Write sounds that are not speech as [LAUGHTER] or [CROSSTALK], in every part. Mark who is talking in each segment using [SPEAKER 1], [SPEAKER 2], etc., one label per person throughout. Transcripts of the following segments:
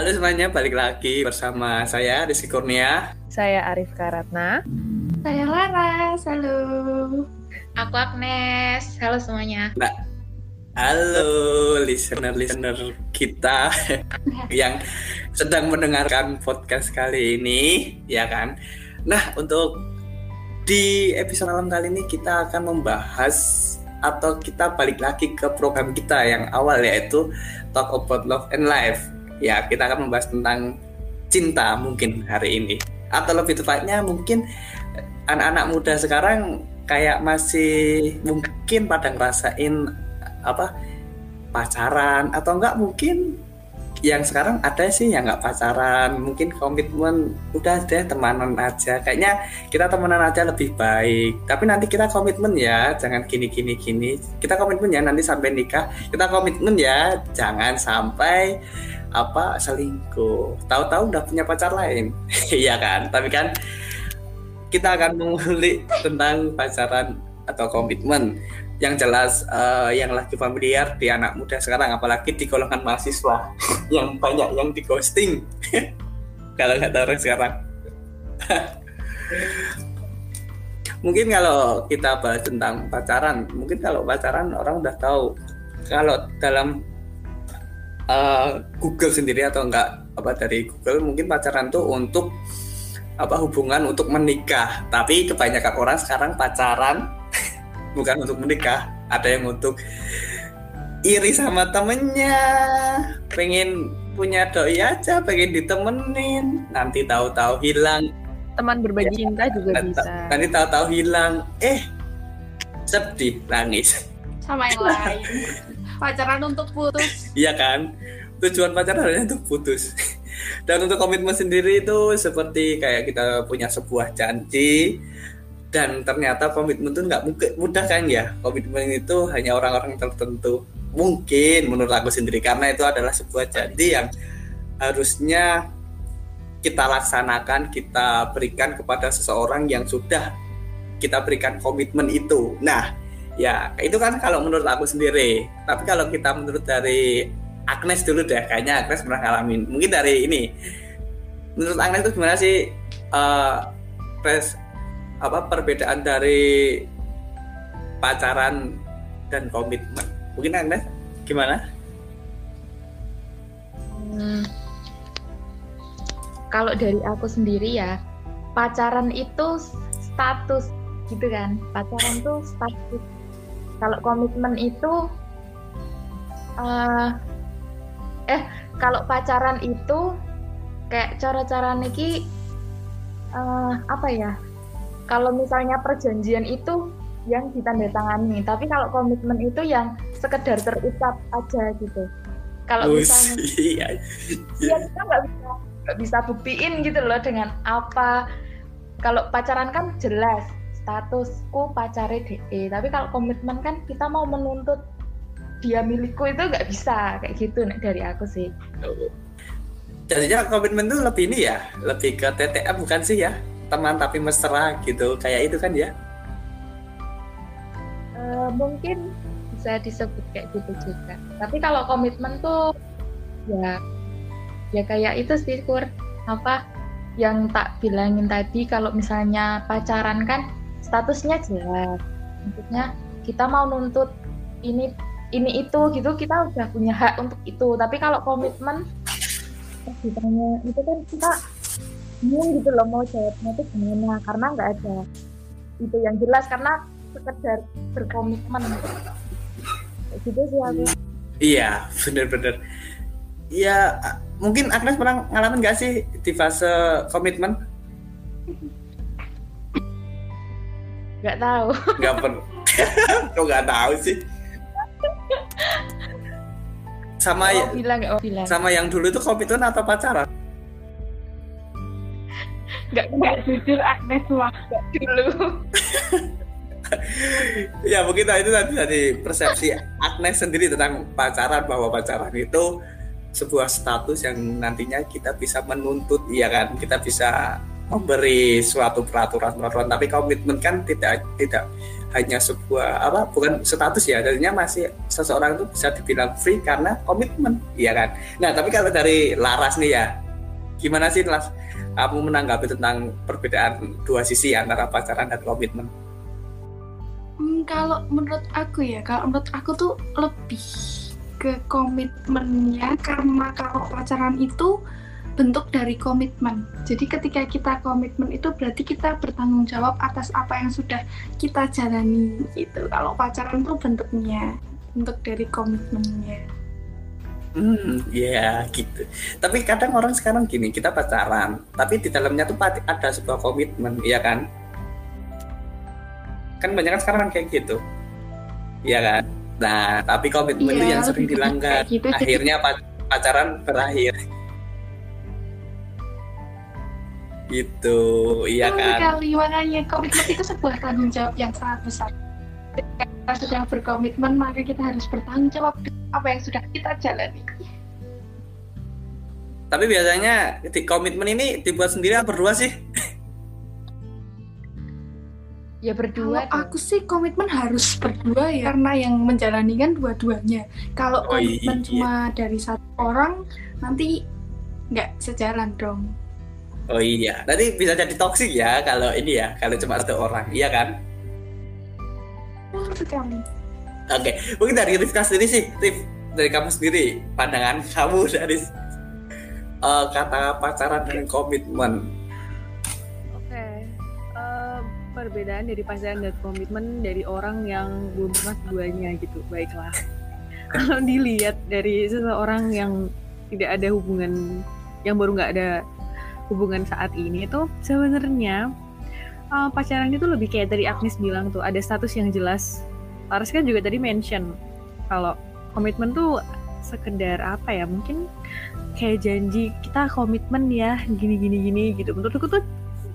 [SPEAKER 1] Halo semuanya, balik lagi bersama saya Rizky Kurnia.
[SPEAKER 2] Saya Arif Karatna.
[SPEAKER 3] Saya Laras, halo.
[SPEAKER 4] Aku Agnes, halo semuanya.
[SPEAKER 1] Nah, halo listener-listener kita [LAUGHS] yang sedang mendengarkan podcast kali ini, ya kan? Nah, untuk di episode malam kali ini kita akan membahas atau kita balik lagi ke program kita yang awal yaitu Talk About Love and Life ya kita akan membahas tentang cinta mungkin hari ini. Atau lebih tepatnya mungkin anak-anak muda sekarang kayak masih mungkin pada ngerasain apa pacaran atau enggak mungkin yang sekarang ada sih yang nggak pacaran. Mungkin komitmen udah deh temanan aja. Kayaknya kita temenan aja lebih baik. Tapi nanti kita komitmen ya jangan gini gini gini kita komitmen ya nanti sampai nikah. Kita komitmen ya jangan sampai apa selingkuh. Tahu-tahu udah punya pacar lain. [LAUGHS] Iya kan? Tapi kan kita akan mengulik tentang pacaran atau komitmen yang jelas uh, yang lagi familiar di anak muda sekarang apalagi di golongan mahasiswa [LAUGHS] yang banyak yang di ghosting. [LAUGHS] Kalau nggak tahu sekarang. Mungkin kalau kita bahas tentang pacaran mungkin kalau pacaran orang udah tahu. Kalau dalam uh, Google sendiri atau enggak apa dari Google mungkin pacaran tuh untuk apa hubungan untuk menikah. Tapi kebanyakan orang sekarang pacaran [LAUGHS] bukan untuk menikah. Ada yang untuk iri sama temennya pengen punya doi aja pengen ditemenin. Nanti tahu-tahu hilang.
[SPEAKER 2] Teman berbagi ya, cinta juga
[SPEAKER 1] nanti,
[SPEAKER 2] bisa.
[SPEAKER 1] nanti tahu-tahu hilang. Eh sedih nangis.
[SPEAKER 3] Sama yang lain [LAUGHS] pacaran untuk putus. [LAUGHS]
[SPEAKER 1] Iya kan? Tujuan pacaran hanya untuk putus. [LAUGHS] Dan untuk komitmen sendiri itu seperti kayak kita punya sebuah janji dan ternyata komitmen itu nggak mungkin mudah kan ya? Komitmen itu hanya orang-orang tertentu. Mungkin menurut aku sendiri karena itu adalah sebuah janji yang harusnya kita laksanakan kita berikan kepada seseorang yang sudah kita berikan komitmen itu. Nah ya itu kan kalau menurut aku sendiri. Tapi kalau kita menurut dari Agnes dulu deh kayaknya Agnes pernah ngalamin. Mungkin dari ini. Menurut Agnes itu gimana sih uh, pres apa perbedaan dari pacaran dan komitmen? Mungkin Agnes gimana?
[SPEAKER 4] Hmm, kalau dari aku sendiri ya pacaran itu status gitu kan. Pacaran tuh status kalau komitmen itu uh, eh kalau pacaran itu kayak cara-cara niki uh, apa ya? Kalau misalnya perjanjian itu yang ditandatangani tapi kalau komitmen itu yang sekedar terucap aja gitu. Kalau misalnya [LAUGHS] iya. Ya kita nggak bisa nggak bisa buktiin gitu loh dengan apa. Kalau pacaran kan jelas statusku pacare DE tapi kalau komitmen kan kita mau menuntut dia milikku itu nggak bisa kayak gitu nih dari aku sih.
[SPEAKER 1] Jadinya komitmen itu lebih ini ya lebih ke TTM bukan sih ya? Teman tapi mesra gitu kayak itu kan ya?
[SPEAKER 4] Uh, mungkin bisa disebut kayak gitu juga. Tapi kalau komitmen tuh ya ya kayak itu sih kur. Apa yang tak bilangin tadi kalau misalnya pacaran kan statusnya jelas. Maksudnya kita mau nuntut ini ini itu gitu kita udah punya hak untuk itu. Tapi kalau komitmen ditanya itu kan kita bingung gitu loh mau jawabnya itu gimana karena nggak ada itu yang jelas karena sekedar berkomitmen. Gitu sih aku.
[SPEAKER 1] Iya bener-bener ya mungkin Agnes pernah ngalamin gak sih di fase komitmen
[SPEAKER 4] nggak tahu.
[SPEAKER 1] Nggak pernah [LAUGHS] kok nggak tahu sih? Sama
[SPEAKER 4] oh, bilang, oh, bilang.
[SPEAKER 1] sama yang dulu itu komitmen atau pacaran?
[SPEAKER 3] Nggak nggak jujur Agnes wah dulu. [LAUGHS]
[SPEAKER 1] Ya mungkin itu tadi dari persepsi Agnes sendiri tentang pacaran bahwa pacaran itu sebuah status yang nantinya kita bisa menuntut ya kan? Kita bisa memberi suatu peraturan peraturan tapi komitmen kan tidak tidak hanya sebuah apa bukan status ya jadinya masih seseorang itu bisa dibilang free karena komitmen iya kan? Nah tapi kalau dari Laras nih ya gimana sih Las kamu menanggapi tentang perbedaan dua sisi antara pacaran dan komitmen?
[SPEAKER 3] Hmm, kalau menurut aku ya, kalau menurut aku tuh lebih ke komitmennya karena kalau pacaran itu bentuk dari komitmen. Jadi ketika kita komitmen itu berarti kita bertanggung jawab atas apa yang sudah kita jalani gitu. Kalau pacaran tuh bentuknya, bentuk dari komitmennya.
[SPEAKER 1] Hmm, ya gitu. Tapi kadang orang sekarang gini, kita pacaran, tapi di dalamnya tuh pasti ada sebuah komitmen, iya kan? Kan banyak kan sekarang kayak gitu, iya kan? Nah, tapi komitmen itu
[SPEAKER 3] Iya,
[SPEAKER 1] yang sering [LAUGHS] dilanggar.
[SPEAKER 3] gitu,
[SPEAKER 1] Akhirnya pa- pacaran berakhir. Gitu, iya kan?
[SPEAKER 3] sekali, makanya komitmen itu sebuah tanggung jawab yang sangat besar. Ketika kita sudah berkomitmen, maka kita harus bertanggung jawab dengan apa yang sudah kita jalani.
[SPEAKER 1] Tapi biasanya di komitmen ini dibuat sendiri apa berdua sih?
[SPEAKER 4] Ya
[SPEAKER 3] Kalau
[SPEAKER 4] berdua. dong.
[SPEAKER 3] aku sih komitmen harus berdua ya, karena yang menjalani kan dua-duanya. Kalau
[SPEAKER 1] Oh,
[SPEAKER 3] komitmen
[SPEAKER 1] iya.
[SPEAKER 3] cuma dari satu orang, nanti nggak sejalan dong.
[SPEAKER 1] Oh iya, nanti bisa jadi toksik ya kalau ini ya, kalau cuma satu orang, iya kan? Oke, mungkin dari Rifka sendiri sih, Rif, dari kamu sendiri, pandangan kamu [LAUGHS] dari eh, kata pacaran dan komitmen.
[SPEAKER 2] Oke. Eh, perbedaan dari pacaran dan komitmen dari orang yang belum pernah keduanya gitu. Baiklah. [LAUGHS] Kalau dilihat dari seseorang yang tidak ada hubungan yang baru nggak ada hubungan saat ini itu sebenarnya eh, pacaran itu lebih kayak tadi Agnes bilang tuh ada status yang jelas. Laras kan juga tadi mention kalau komitmen tuh sekedar apa ya mungkin kayak janji kita komitmen ya gini gini gini gitu menurutku tuh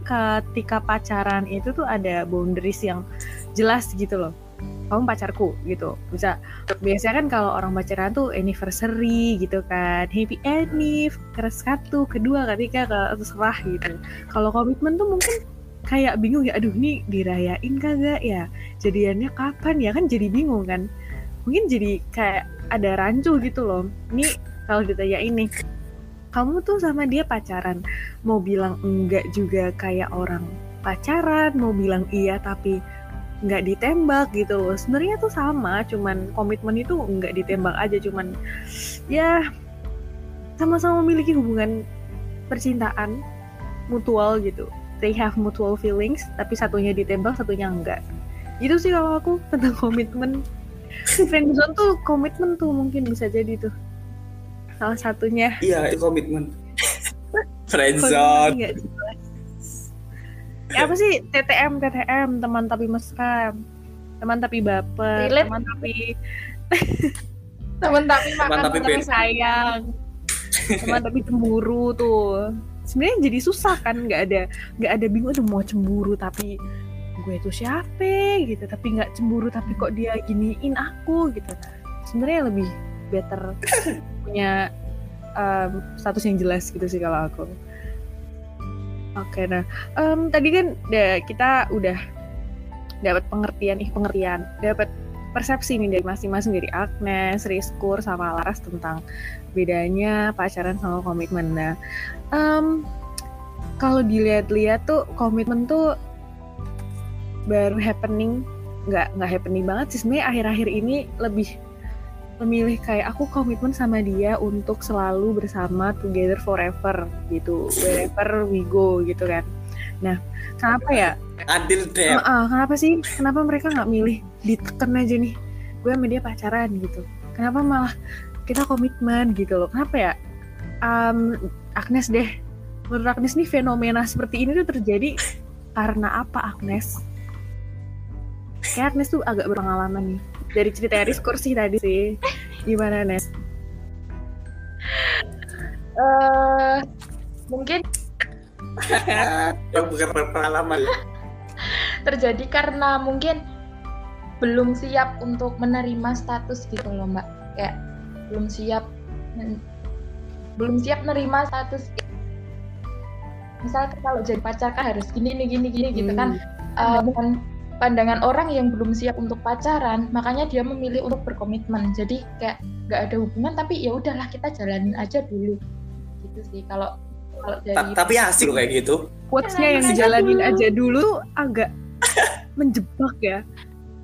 [SPEAKER 2] ketika pacaran itu tuh ada boundaries yang jelas gitu loh kamu pacarku gitu. Bisa biasanya kan kalau orang pacaran tuh anniversary gitu kan happy anniv ke satu kedua ketiga ke terserah gitu. Kalau komitmen tuh mungkin kayak bingung ya aduh nih dirayain kagak ya? Jadiannya kapan ya? Kan jadi bingung kan. Mungkin jadi kayak ada rancu gitu loh. Ini kalau ditanya ini kamu tuh sama dia pacaran? Mau bilang enggak juga kayak orang pacaran mau bilang iya tapi nggak ditembak gitu loh. Sebenarnya tuh sama cuman komitmen itu nggak ditembak aja cuman ya sama-sama memiliki hubungan percintaan mutual gitu. They have mutual feelings tapi satunya ditembak satunya enggak itu sih kalau aku [LAUGHS] tentang komitmen. Friendzone tuh komitmen tuh mungkin bisa jadi tuh. Salah satunya.
[SPEAKER 1] Iya. Komitmen. [LAUGHS] Friendzone.
[SPEAKER 2] Ya apa sih? TTM TTM teman tapi mesra teman tapi baper
[SPEAKER 4] Relate.
[SPEAKER 2] teman tapi [LAUGHS]
[SPEAKER 3] Temen tapi makan
[SPEAKER 1] Teman tapi
[SPEAKER 2] teman sayang. Teman tapi cemburu tuh. Sebenarnya jadi susah kan nggak ada nggak ada bingung aduh mau cemburu tapi gue itu siapa? Gitu. Tapi nggak cemburu tapi kok dia giniin aku gitu. Sebenarnya lebih better [LAUGHS] punya um, status yang jelas gitu sih kalau aku oke nah em, tadi kan da- kita udah dapat pengertian ih pengertian dapat persepsi nih dari masing-masing dari Agnes, Rizkur, sama Laras tentang bedanya pacaran sama komitmen. Nah, em, kalau dilihat-lihat tuh komitmen tuh baru happening, nggak nggak happening banget sih sebenarnya akhir-akhir ini lebih memilih kayak aku komitmen sama dia untuk selalu bersama together forever gitu wherever we go gitu kan. Nah, kenapa ya
[SPEAKER 1] Adil deh.
[SPEAKER 2] Heeh, kenapa sih? Kenapa mereka nggak milih diteken aja nih? Gue sama dia pacaran gitu. Kenapa malah kita komitmen gitu loh? Kenapa ya? Am, Agnes deh. Menurut Agnes nih fenomena seperti ini tuh terjadi karena apa Agnes? Kayak Agnes tuh agak berpengalaman nih. Dari cerita Rizkur sih tadi sih. Gimana Nes?
[SPEAKER 4] Eh, mungkin [LAUGHS]
[SPEAKER 1] Yang bukan berpengalaman ya.
[SPEAKER 4] terjadi karena mungkin belum siap untuk menerima status gitu loh mbak kayak belum siap belum siap menerima status misalkan kalau jadi pacar kan harus gini nih gini gini gitu kan
[SPEAKER 2] Hmm.
[SPEAKER 4] Eh, bukan pandangan orang yang belum siap untuk pacaran makanya dia memilih untuk berkomitmen. Jadi kayak nggak ada hubungan tapi ya udahlah kita jalanin aja dulu. Gitu sih kalau kalau dari
[SPEAKER 1] Ta- tapi asik loh kayak gitu.
[SPEAKER 2] Quotes-nya yang
[SPEAKER 3] Jalanin aja dulu.
[SPEAKER 2] aja dulu tuh agak [LAUGHS] menjebak ya.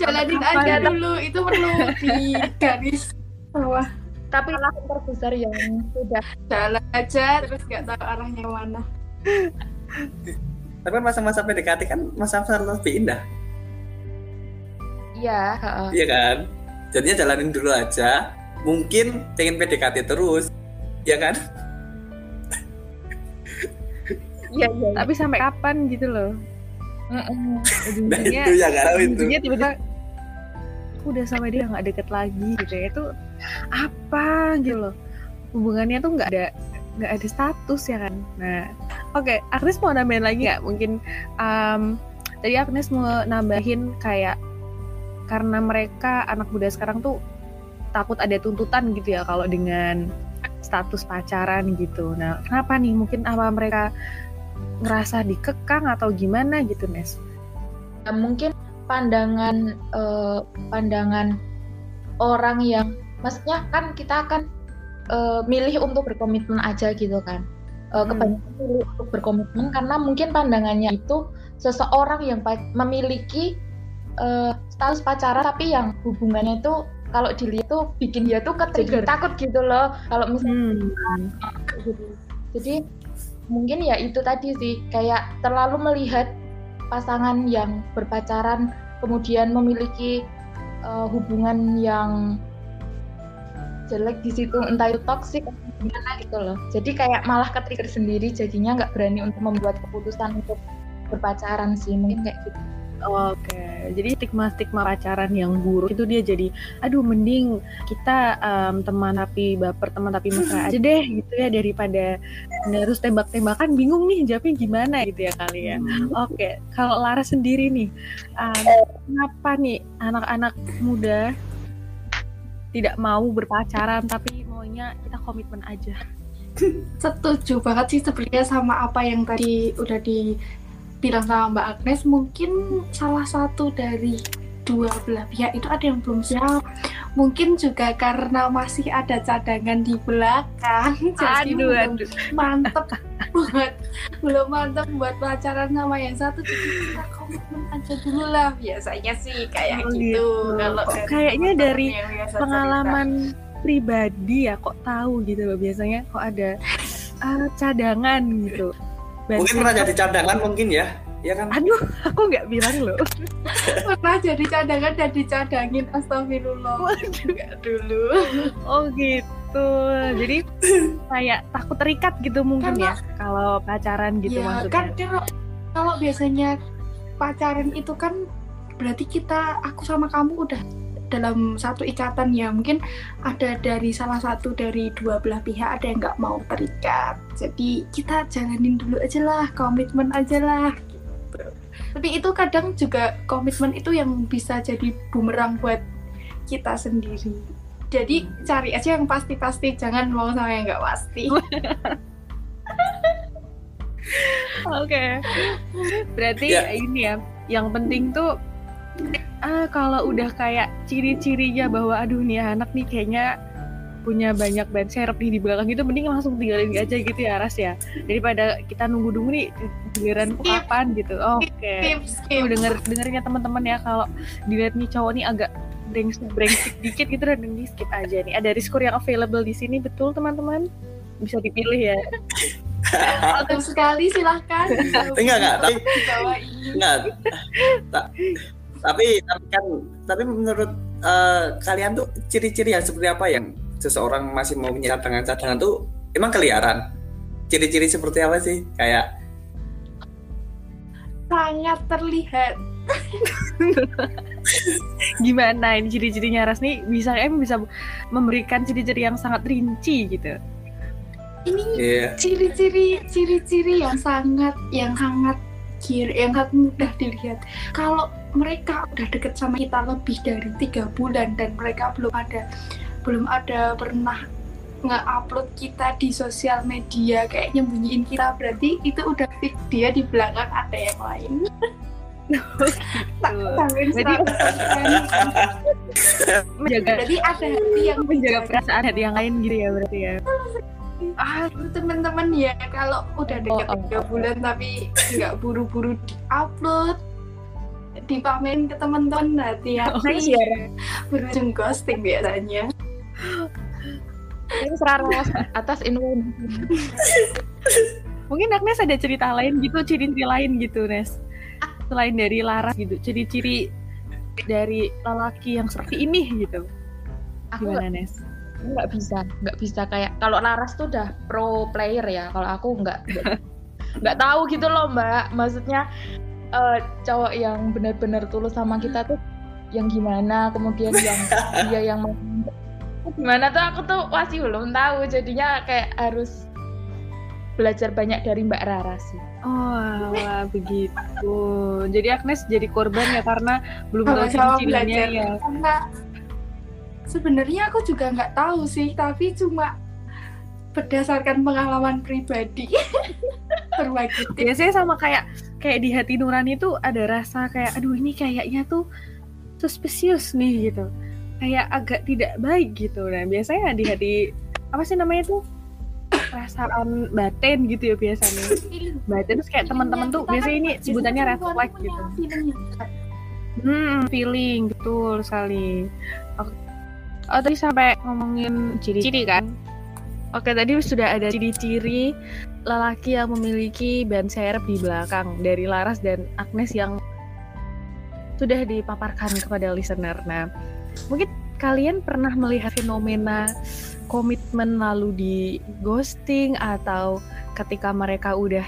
[SPEAKER 3] Jalanin
[SPEAKER 2] Kapan?
[SPEAKER 3] aja dulu itu perlu di garis bawah
[SPEAKER 4] tapi lah terbesar yang sudah
[SPEAKER 3] jalan aja terus nggak tahu arahnya mana.
[SPEAKER 1] Tapi masa-masa PDKT kan masa-masa lebih indah
[SPEAKER 4] iya heeh.
[SPEAKER 1] iya kan? Jadinya jalanin dulu aja. Mungkin pengen PDKT terus. Ya kan?
[SPEAKER 4] Iya iya iya.
[SPEAKER 2] tapi sampai kapan gitu loh?
[SPEAKER 1] Nah itu ya itu.
[SPEAKER 2] tiba-tiba aku udah sama dia nggak deket lagi gitu ya. Itu apa gitu loh? Hubungannya tuh nggak ada nggak ada status ya kan? Nah oke Agnes mau nambahin lagi nggak? Mungkin um, tadi Agnes mau nambahin kayak karena mereka anak muda sekarang tuh takut ada tuntutan gitu ya kalau dengan status pacaran gitu. Nah kenapa nih? Mungkin apa mereka ngerasa dikekang atau gimana gitu Nes?
[SPEAKER 4] Ya, mungkin pandangan eh, pandangan orang yang maksudnya kan kita akan eh, milih untuk berkomitmen aja gitu kan. Eh,
[SPEAKER 2] Hmm.
[SPEAKER 4] kebanyakan milih untuk berkomitmen karena mungkin pandangannya itu seseorang yang memiliki eh, status pacaran tapi yang hubungannya itu kalau dilihat tuh bikin dia tuh
[SPEAKER 2] Trigger.
[SPEAKER 4] ketrigger takut gitu loh kalau misalnya
[SPEAKER 2] Hmm.
[SPEAKER 4] gitu. Jadi mungkin ya itu tadi sih kayak terlalu melihat pasangan yang berpacaran kemudian memiliki uh, hubungan yang jelek di situ entah itu toksik atau gimana gitu loh. Jadi kayak malah ketrigger sendiri jadinya nggak berani untuk membuat keputusan untuk berpacaran sih mungkin kayak gitu.
[SPEAKER 2] Oke, jadi stigma-stigma pacaran yang buruk itu dia jadi, aduh mending kita em, teman tapi baper, teman tapi mesra aja [LAUGHS] deh gitu ya daripada harus tembak-tembakan bingung nih jawabnya gimana gitu ya kali ya. Oke, kalau Lara sendiri nih, em, kenapa nih anak-anak muda tidak mau berpacaran tapi maunya kita komitmen aja? [LAUGHS]
[SPEAKER 3] setuju banget sih sebenarnya sama apa yang tadi udah dibilang sama Mbak Agnes mungkin salah satu dari dua belah pihak itu ada yang belum siap mungkin juga karena masih ada cadangan di belakang [LAUGHS] jadi
[SPEAKER 2] Aduh,
[SPEAKER 3] belum
[SPEAKER 2] aduh.
[SPEAKER 3] mantep buat belum mantep buat pacaran sama yang satu jadi kita komitmen aja dulu lah biasanya sih kayak
[SPEAKER 2] Oh,
[SPEAKER 3] gitu,
[SPEAKER 2] gitu.
[SPEAKER 3] kalau
[SPEAKER 2] kayaknya dari
[SPEAKER 3] biasa cerita.
[SPEAKER 2] pengalaman pribadi ya kok tahu gitu loh biasanya kok ada ah, cadangan gitu.
[SPEAKER 1] Mungkin pernah jadi cadangan mungkin ya ya kan
[SPEAKER 2] Aduh, aku nggak bilang loh. [LAUGHS]
[SPEAKER 3] pernah jadi cadangan dan dicadangin astagfirullah. Enggak dulu
[SPEAKER 2] Oh gitu. Jadi kayak takut terikat gitu mungkin ya kalau pacaran gitu
[SPEAKER 3] ya
[SPEAKER 2] maksudnya.
[SPEAKER 3] kan kalau kalau biasanya pacaran itu kan berarti kita aku sama kamu udah dalam satu ikatan ya mungkin ada dari salah satu dari dua belah pihak ada yang nggak mau terikat jadi kita jalanin dulu aja lah komitmen aja lah gitu. tapi itu kadang juga komitmen itu yang bisa jadi bumerang buat kita sendiri jadi cari aja yang pasti-pasti jangan mau sama yang nggak pasti [LAUGHS]
[SPEAKER 2] Oke. Berarti
[SPEAKER 1] Ya.
[SPEAKER 2] ini ya, yang penting tuh ah kalau udah kayak ciri-cirinya bahwa aduh nih anak nih kayaknya punya banyak ban serep nih di belakang gitu mending langsung tinggalin aja gitu ya Ras ya. Daripada kita nunggu-nunggu nih giliran
[SPEAKER 3] Skip.
[SPEAKER 2] kapan gitu. Oke.
[SPEAKER 3] tips
[SPEAKER 2] Tuh denger dengernya teman-teman ya. Kalau dilihat nih cowok nih agak brengsek brengsek dikit gitu dan di skip aja nih. Ada riskur yang available di sini betul teman-teman? Bisa dipilih ya. [LAUGHS]
[SPEAKER 3] Betul sekali silahkan.
[SPEAKER 1] Enggak enggak tapi
[SPEAKER 3] ini
[SPEAKER 1] enggak tapi tapi kan tapi menurut eh, kalian tuh ciri-ciri yang seperti apa yang seseorang masih mau punya cadangan-cadangan tuh emang kelihatan ciri-ciri seperti apa sih? Kayak
[SPEAKER 3] sangat terlihat. [LAUGHS]
[SPEAKER 2] Gimana ini ciri-cirinya Ras? Nih bisa em bisa memberikan ciri-ciri yang sangat rinci gitu.
[SPEAKER 3] Ini
[SPEAKER 1] ya
[SPEAKER 3] ciri-ciri ciri-ciri yang sangat yang hangat kiri yang sangat mudah dilihat. Kalau mereka udah deket sama kita lebih dari tiga bulan dan mereka belum ada belum ada pernah nge-upload kita di sosial media kayak nyembunyiin kita. Berarti itu udah fix dia di belakang ada yang lain. [LAUGHS] Tanggung
[SPEAKER 2] Jadi-
[SPEAKER 3] 100%.
[SPEAKER 2] menjaga
[SPEAKER 3] Berarti ada hati yang
[SPEAKER 2] menjaga perasaan hati yang lain gitu ya berarti ya.
[SPEAKER 3] Ah teman-teman ya kalau udah deket
[SPEAKER 4] Oh, oh,
[SPEAKER 3] tiga bulan tapi nggak buru-buru diupload dipamerin ke teman-teman hati-hati [LAUGHS] berujung ghosting biasanya.
[SPEAKER 4] Ini seraras atas info.
[SPEAKER 2] Mungkin Agnes ada cerita lain gitu ciri-ciri lain gitu Nes. Selain dari Laras gitu ciri-ciri dari lelaki yang seperti ini gitu.
[SPEAKER 4] Aku
[SPEAKER 2] gimana Nes?
[SPEAKER 4] nggak bisa nggak bisa kayak kalau Laras tuh udah pro player ya kalau aku nggak, nggak tahu gitu loh mbak. Maksudnya eh, cowok yang benar-benar tulus sama kita tuh yang gimana? Kemudian yang [LAUGHS] dia yang mau gimana tuh? Aku tuh masih belum tahu. Jadinya kayak harus belajar banyak dari Mbak Rara sih.
[SPEAKER 2] Oh, alah, begitu. Jadi Agnes jadi korban ya karena belum tahu
[SPEAKER 3] belajar.
[SPEAKER 2] ya.
[SPEAKER 3] karena sebenarnya aku juga nggak tahu sih tapi cuma berdasarkan pengalaman pribadi. [LAUGHS] Berbagi
[SPEAKER 2] Biasanya sama kayak kayak di hati nurani tuh ada rasa kayak aduh ini kayaknya tuh suspicious nih gitu. Kayak agak tidak baik gitu. Nah, biasanya di hati apa sih namanya tuh? perasaan batin gitu ya biasanya. Batin terus kayak teman-teman tuh biasanya ini sebutannya red flag gitu. Hmm, feeling betul sekali. Oke. Oh, tadi sampai ngomongin ciri-ciri kan? Oke, tadi sudah ada ciri-ciri lelaki yang memiliki ban serep di belakang dari Laras dan Agnes yang sudah dipaparkan kepada listener. Nah, mungkin kalian pernah melihat fenomena komitmen lalu di ghosting atau ketika mereka udah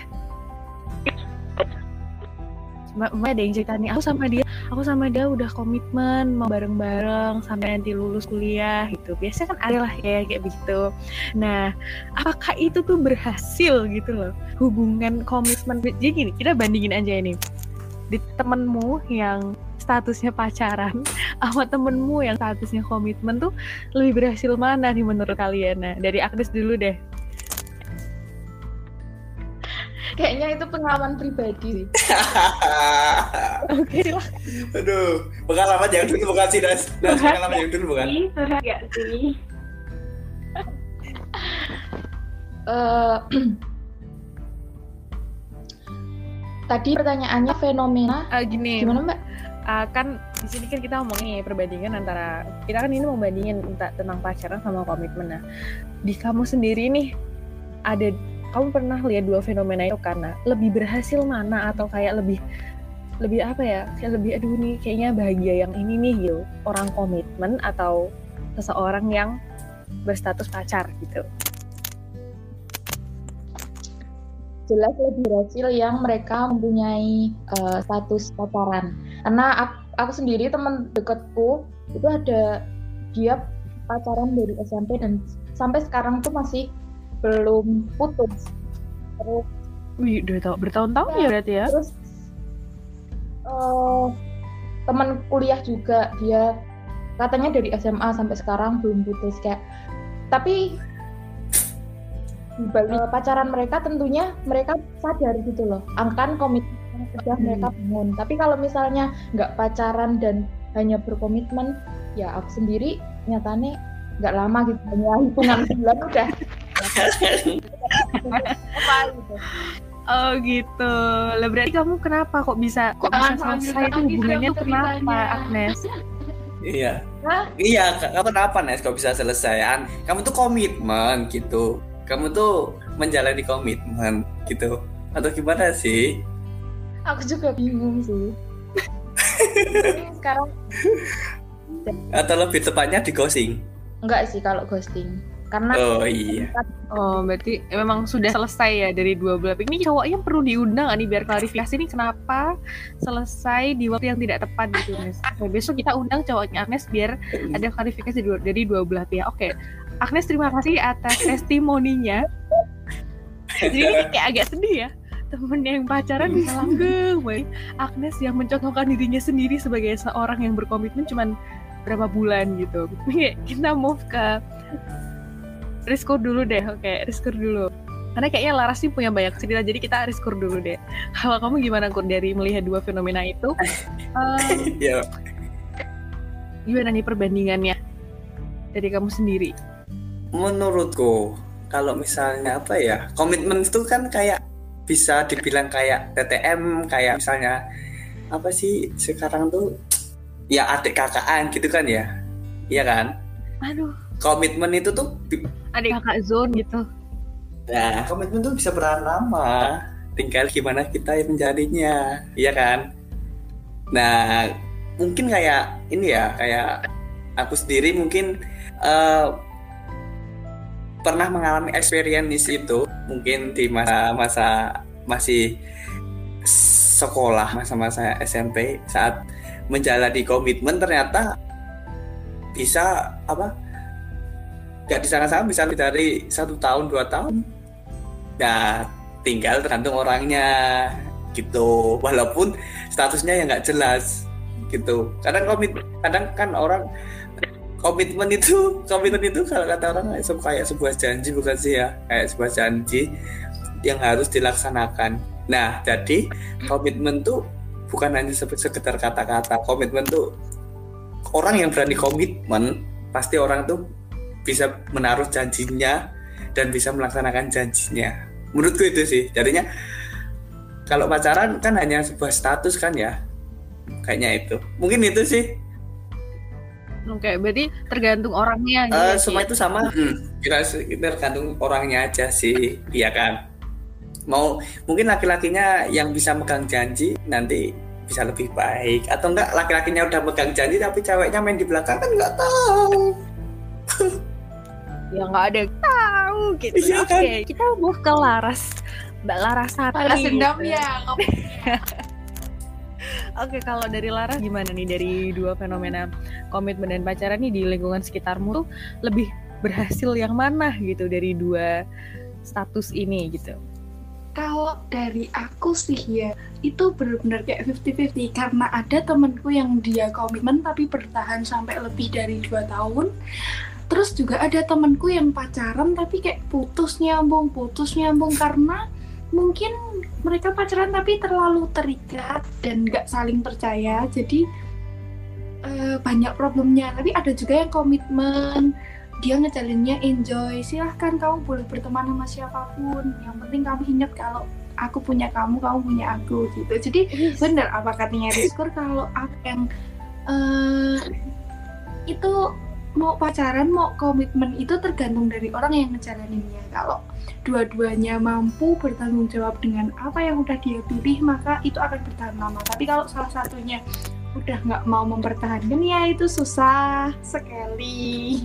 [SPEAKER 2] Mbak, ada yang cerita nih, aku sama dia, aku sama dia udah komitmen mau bareng-bareng sampai nanti lulus kuliah gitu. Biasanya kan ada lah ya kayak begitu. Nah, apakah itu tuh berhasil gitu loh hubungan komitmen? Jadi gini, kita bandingin aja ini di temenmu yang statusnya pacaran [LAUGHS] sama temenmu yang statusnya komitmen tuh lebih berhasil mana nih menurut kalian? Nah, dari Agnes dulu deh.
[SPEAKER 4] Kayaknya itu pengalaman pribadi sih [LAUGHS]
[SPEAKER 2] Oke lah.
[SPEAKER 1] Aduh, pengalaman yang dulu bukan sih, Das. Das, pengalaman yang dulu bukan.
[SPEAKER 3] Sih [LAUGHS]
[SPEAKER 4] Eh, [CLEARS THROAT] tadi pertanyaannya fenomena
[SPEAKER 2] Ah, gini,
[SPEAKER 4] gimana mbak?
[SPEAKER 2] Ah, kan di sini kan kita ngomongin ya, perbandingan antara kita kan ini mau bandingin enta- tentang pacaran sama komitmen. Nah, di kamu sendiri nih ada kamu pernah lihat dua fenomena itu karena lebih berhasil mana atau kayak lebih lebih apa ya kayak lebih aduh nih kayaknya bahagia yang ini nih gitu orang komitmen atau seseorang yang berstatus pacar gitu
[SPEAKER 4] Jelas lebih berhasil yang mereka mempunyai eh, status pacaran. Karena aku, aku sendiri teman dekatku itu ada dia pacaran dari SMP dan sampai sekarang tuh masih belum putus. Terus
[SPEAKER 2] wih udah tau bertahun-tahun ya berarti ya
[SPEAKER 4] terus eh, teman kuliah juga dia katanya dari SMA sampai sekarang belum putus kayak tapi di balik pacaran mereka tentunya mereka sadar gitu loh akan komitmen yang sudah
[SPEAKER 2] Hmm.
[SPEAKER 4] mereka bangun tapi kalau misalnya nggak pacaran dan hanya berkomitmen ya aku sendiri nyatanya nggak lama gitu hanya hitungan [LAUGHS] bulan udah
[SPEAKER 2] Oh gitu. Lah berarti kamu kenapa kok bisa kok bisa selesai itu hubungannya kenapa. Agnes?
[SPEAKER 1] Iya.
[SPEAKER 4] Hah?
[SPEAKER 1] Iya, kamu kenapa Nes kok bisa selesai? Kamu tuh komitmen gitu. Kamu tuh menjalani komitmen gitu. Atau gimana sih?
[SPEAKER 4] aku juga bingung sih [LAUGHS] sekarang
[SPEAKER 1] Atau lebih tepatnya di ghosting?
[SPEAKER 4] enggak sih kalau ghosting karena
[SPEAKER 1] Oh iya.
[SPEAKER 2] Oh berarti memang sudah selesai ya dari dua belah pihak. Ini cowoknya perlu diundang nih biar klarifikasi nih kenapa selesai di waktu yang tidak tepat gitu Agnes. Nah, besok kita undang cowoknya Agnes biar ada klarifikasi dari dua belah pihak. Oke, Agnes terima kasih atas testimoninya. Jadi ini [LAUGHS] kayak agak sedih ya temen yang pacaran bisa langgeng boy. Agnes yang mencontohkan dirinya sendiri sebagai seorang yang berkomitmen cuman berapa bulan gitu kita move ke Rizko dulu deh oke Rizko dulu Karena kayaknya Laras sih punya banyak cerita, jadi kita harus kur dulu deh. [LAUGHS] Kalau kamu gimana kur dari melihat dua fenomena itu? [LAUGHS] Um,
[SPEAKER 1] ya
[SPEAKER 2] gimana nih perbandingannya dari kamu sendiri?
[SPEAKER 1] menurutku kalau misalnya apa ya komitmen itu kan kayak bisa dibilang kayak TTM kayak misalnya apa sih sekarang tuh ya adik kakaan gitu kan ya iya kan
[SPEAKER 2] Aduh,
[SPEAKER 1] komitmen itu tuh
[SPEAKER 2] ada kakak zone gitu.
[SPEAKER 1] nah komitmen tuh bisa bertahan lama. Tinggal gimana kita yang menjadinya iya kan? Nah mungkin kayak ini ya kayak aku sendiri mungkin eh, pernah mengalami experience itu. Mungkin di masa masa masih sekolah masa-masa SMP saat menjalani komitmen ternyata bisa apa nggak disangka-sangka bisa lebih dari satu tahun dua tahun. Nah tinggal tergantung orangnya gitu. Walaupun statusnya yang nggak jelas gitu. Kadang komit kadang kan orang komitmen itu komitmen itu kalau kata orang kayak se- kayak sebuah janji bukan sih ya? Kayak sebuah janji yang harus dilaksanakan. Nah jadi komitmen tuh bukan hanya se- sekedar kata-kata. Komitmen tuh orang yang berani komitmen pasti orang tuh bisa menaruh janjinya dan bisa melaksanakan janjinya. Menurutku itu sih. Jadinya kalau pacaran kan hanya sebuah status kan ya? Kayaknya itu. Mungkin itu sih.
[SPEAKER 2] Oke, berarti tergantung orangnya
[SPEAKER 1] Eh,
[SPEAKER 2] ya,
[SPEAKER 1] semua itu sama. Hmm, kita kita tergantung orangnya aja sih. Iya kan? Mau mungkin laki-lakinya yang bisa megang janji nanti bisa lebih baik. Atau enggak laki-lakinya udah megang janji tapi ceweknya main di belakang kan nggak tahu [LAUGHS]
[SPEAKER 2] Ya nggak ada yang tahu gitu.
[SPEAKER 1] Iya
[SPEAKER 2] Oke,
[SPEAKER 1] kan?
[SPEAKER 2] kita move ke Laras. Mbak Larasati.
[SPEAKER 3] Balas dendam
[SPEAKER 2] gitu.
[SPEAKER 3] ya. [LAUGHS]
[SPEAKER 2] Oke, kalau dari Laras gimana nih dari dua fenomena komitmen dan pacaran nih di lingkungan sekitarmu tuh lebih berhasil yang mana gitu dari dua status ini gitu.
[SPEAKER 3] Kalau dari aku sih ya, itu benar-benar kayak 50-50 karena ada temenku yang dia komitmen tapi bertahan sampai lebih dari dua tahun. Terus juga ada temenku yang pacaran tapi kayak putus nyambung, putus nyambung karena mungkin mereka pacaran tapi terlalu terikat dan nggak saling percaya. Jadi eh, banyak problemnya. Tapi ada juga yang komitmen, dia ngejalinnya enjoy silahkan kamu boleh berteman sama siapa pun yang penting kamu ingat kalau aku punya kamu kamu punya aku gitu jadi bener apa katanya Rizkur kalau apa yang eh, itu mau pacaran mau komitmen itu tergantung dari orang yang ngejalaninnya. Kalau dua-duanya mampu bertanggung jawab dengan apa yang udah dia pilih maka itu akan bertahan lama. Tapi kalau salah satunya udah nggak mau mempertahankan ya itu susah sekali.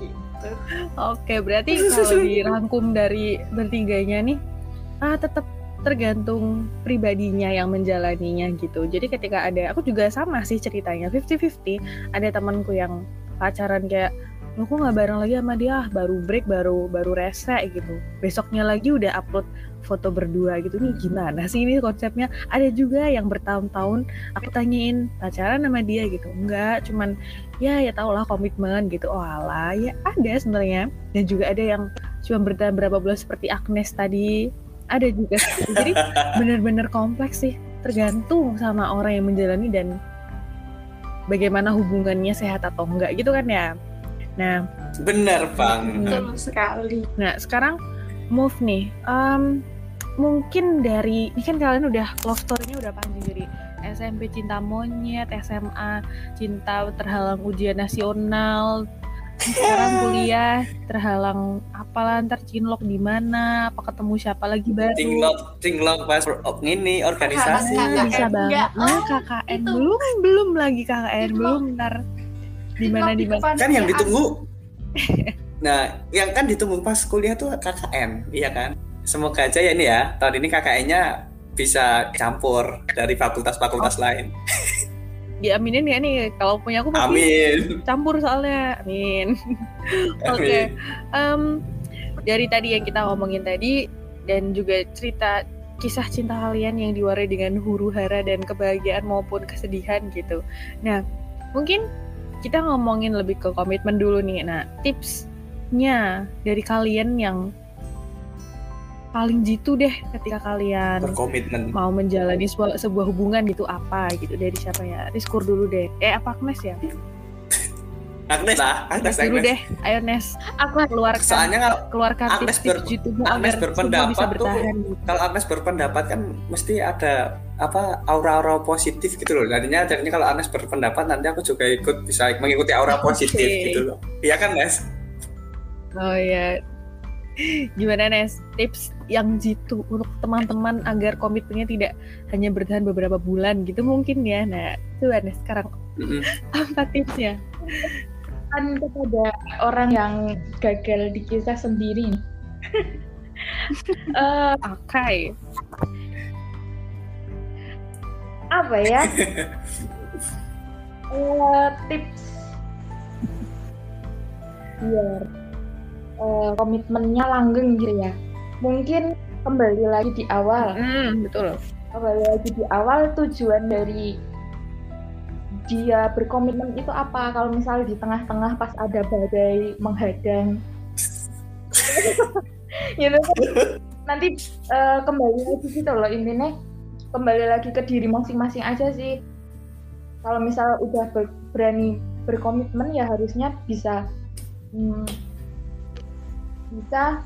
[SPEAKER 3] Gitu.
[SPEAKER 2] Oke, berarti [LAUGHS] kalau dirangkum dari bertiganya nih, ah tetap tergantung pribadinya yang menjalaninya gitu. Jadi ketika ada, aku juga sama sih ceritanya, 50-50. Ada temanku yang pacaran kayak, aku nggak bareng lagi sama dia, baru break, baru baru rese gitu. Besoknya lagi udah upload foto berdua gitu. Nih gimana sih ini konsepnya? Ada juga yang bertahun-tahun aku tanyain pacaran sama dia gitu. Enggak, cuman ya ya tau lah komitmen gitu oh alah ya ada sebenarnya dan juga ada yang cuma bertahan berapa bulan seperti Agnes tadi ada juga jadi [LAUGHS] bener-bener kompleks sih tergantung sama orang yang menjalani dan bagaimana hubungannya sehat atau enggak gitu kan ya nah
[SPEAKER 1] bener bang
[SPEAKER 2] Hmm.
[SPEAKER 3] Betul sekali.
[SPEAKER 2] Nah, sekarang move nih. Em, mungkin dari ini kan kalian udah love story-nya udah panjang dari SMP cinta monyet, SMA cinta terhalang ujian nasional, sekarang kuliah terhalang apalah ntar cinlok di mana, apa ketemu siapa lagi baru.
[SPEAKER 1] tinglok tinglok pas oh, ini organisasi
[SPEAKER 3] KKN.
[SPEAKER 2] Bisa banget.
[SPEAKER 3] Enggak.
[SPEAKER 2] Nah,
[SPEAKER 3] Oh,
[SPEAKER 2] KKN
[SPEAKER 3] itu.
[SPEAKER 2] belum belum lagi KKN
[SPEAKER 3] Cinlok.
[SPEAKER 2] belum ntar di mana di mana.
[SPEAKER 1] kan yang ditunggu [LAUGHS] nah yang kan ditunggu pas kuliah tuh KKN iya kan semoga aja ya ini ya tahun ini KKN-nya bisa campur dari fakultas-fakultas lain [LAUGHS]
[SPEAKER 2] Diaminin ya nih kalau punya aku pasti
[SPEAKER 1] amin
[SPEAKER 2] campur soalnya. Amin. [LAUGHS] Oke.
[SPEAKER 1] Amin.
[SPEAKER 2] Em, dari tadi yang kita ngomongin tadi dan juga cerita kisah cinta kalian yang diwarnai dengan huru hara dan kebahagiaan maupun kesedihan gitu. Nah, mungkin kita ngomongin lebih ke komitmen dulu nih. Nah, tipsnya dari kalian yang paling jitu deh ketika kalian
[SPEAKER 1] berkomitmen
[SPEAKER 2] mau menjalani sebuah, sebuah hubungan gitu apa gitu dari siapa ya Riskur dulu deh eh apa Agnes ya
[SPEAKER 1] Agnes lah Agnes,
[SPEAKER 2] Agnes dulu
[SPEAKER 1] Agnes.
[SPEAKER 2] deh ayo Nes
[SPEAKER 4] Aku
[SPEAKER 2] keluarkan
[SPEAKER 1] soalnya kalau
[SPEAKER 2] keluarkan
[SPEAKER 1] Agnes
[SPEAKER 2] tips-tips
[SPEAKER 1] ber-
[SPEAKER 2] jitu
[SPEAKER 1] Agnes berpendapat
[SPEAKER 2] bisa
[SPEAKER 1] tuh-
[SPEAKER 2] bertahan gitu.
[SPEAKER 1] kalau Agnes berpendapat kan mesti ada apa aura-aura positif gitu loh. Jadinya jadinya kalau Agnes berpendapat nanti aku juga ikut bisa mengikuti aura positif gitu loh. Iya kan, Nes?
[SPEAKER 2] Oh ya. Gimana Nes? Tips yang jitu untuk teman-teman agar komitmennya tidak hanya bertahan beberapa bulan gitu mungkin ya. Nah, coba Nes sekarang
[SPEAKER 1] Mm-mm. [LAUGHS]
[SPEAKER 2] apa tipsnya?
[SPEAKER 4] kan kepada orang yang gagal di kisah sendiri nih. [LAUGHS] Eh,
[SPEAKER 2] Oke.
[SPEAKER 4] apa ya? [LAUGHS] Eh, tips biar eh, komitmennya langgeng gitu ya. Mungkin kembali lagi di awal.
[SPEAKER 2] Hmm, betul.
[SPEAKER 4] kembali lagi di awal tujuan dari dia berkomitmen itu apa? Kalau misalnya di tengah-tengah pas ada badai menghadang. [LAUGHS] Gitu. Nanti eh, kembali lagi gitu loh intinya. Kembali lagi ke diri masing-masing aja sih. Kalau misal udah ber- berani berkomitmen ya harusnya bisa hmm, bisa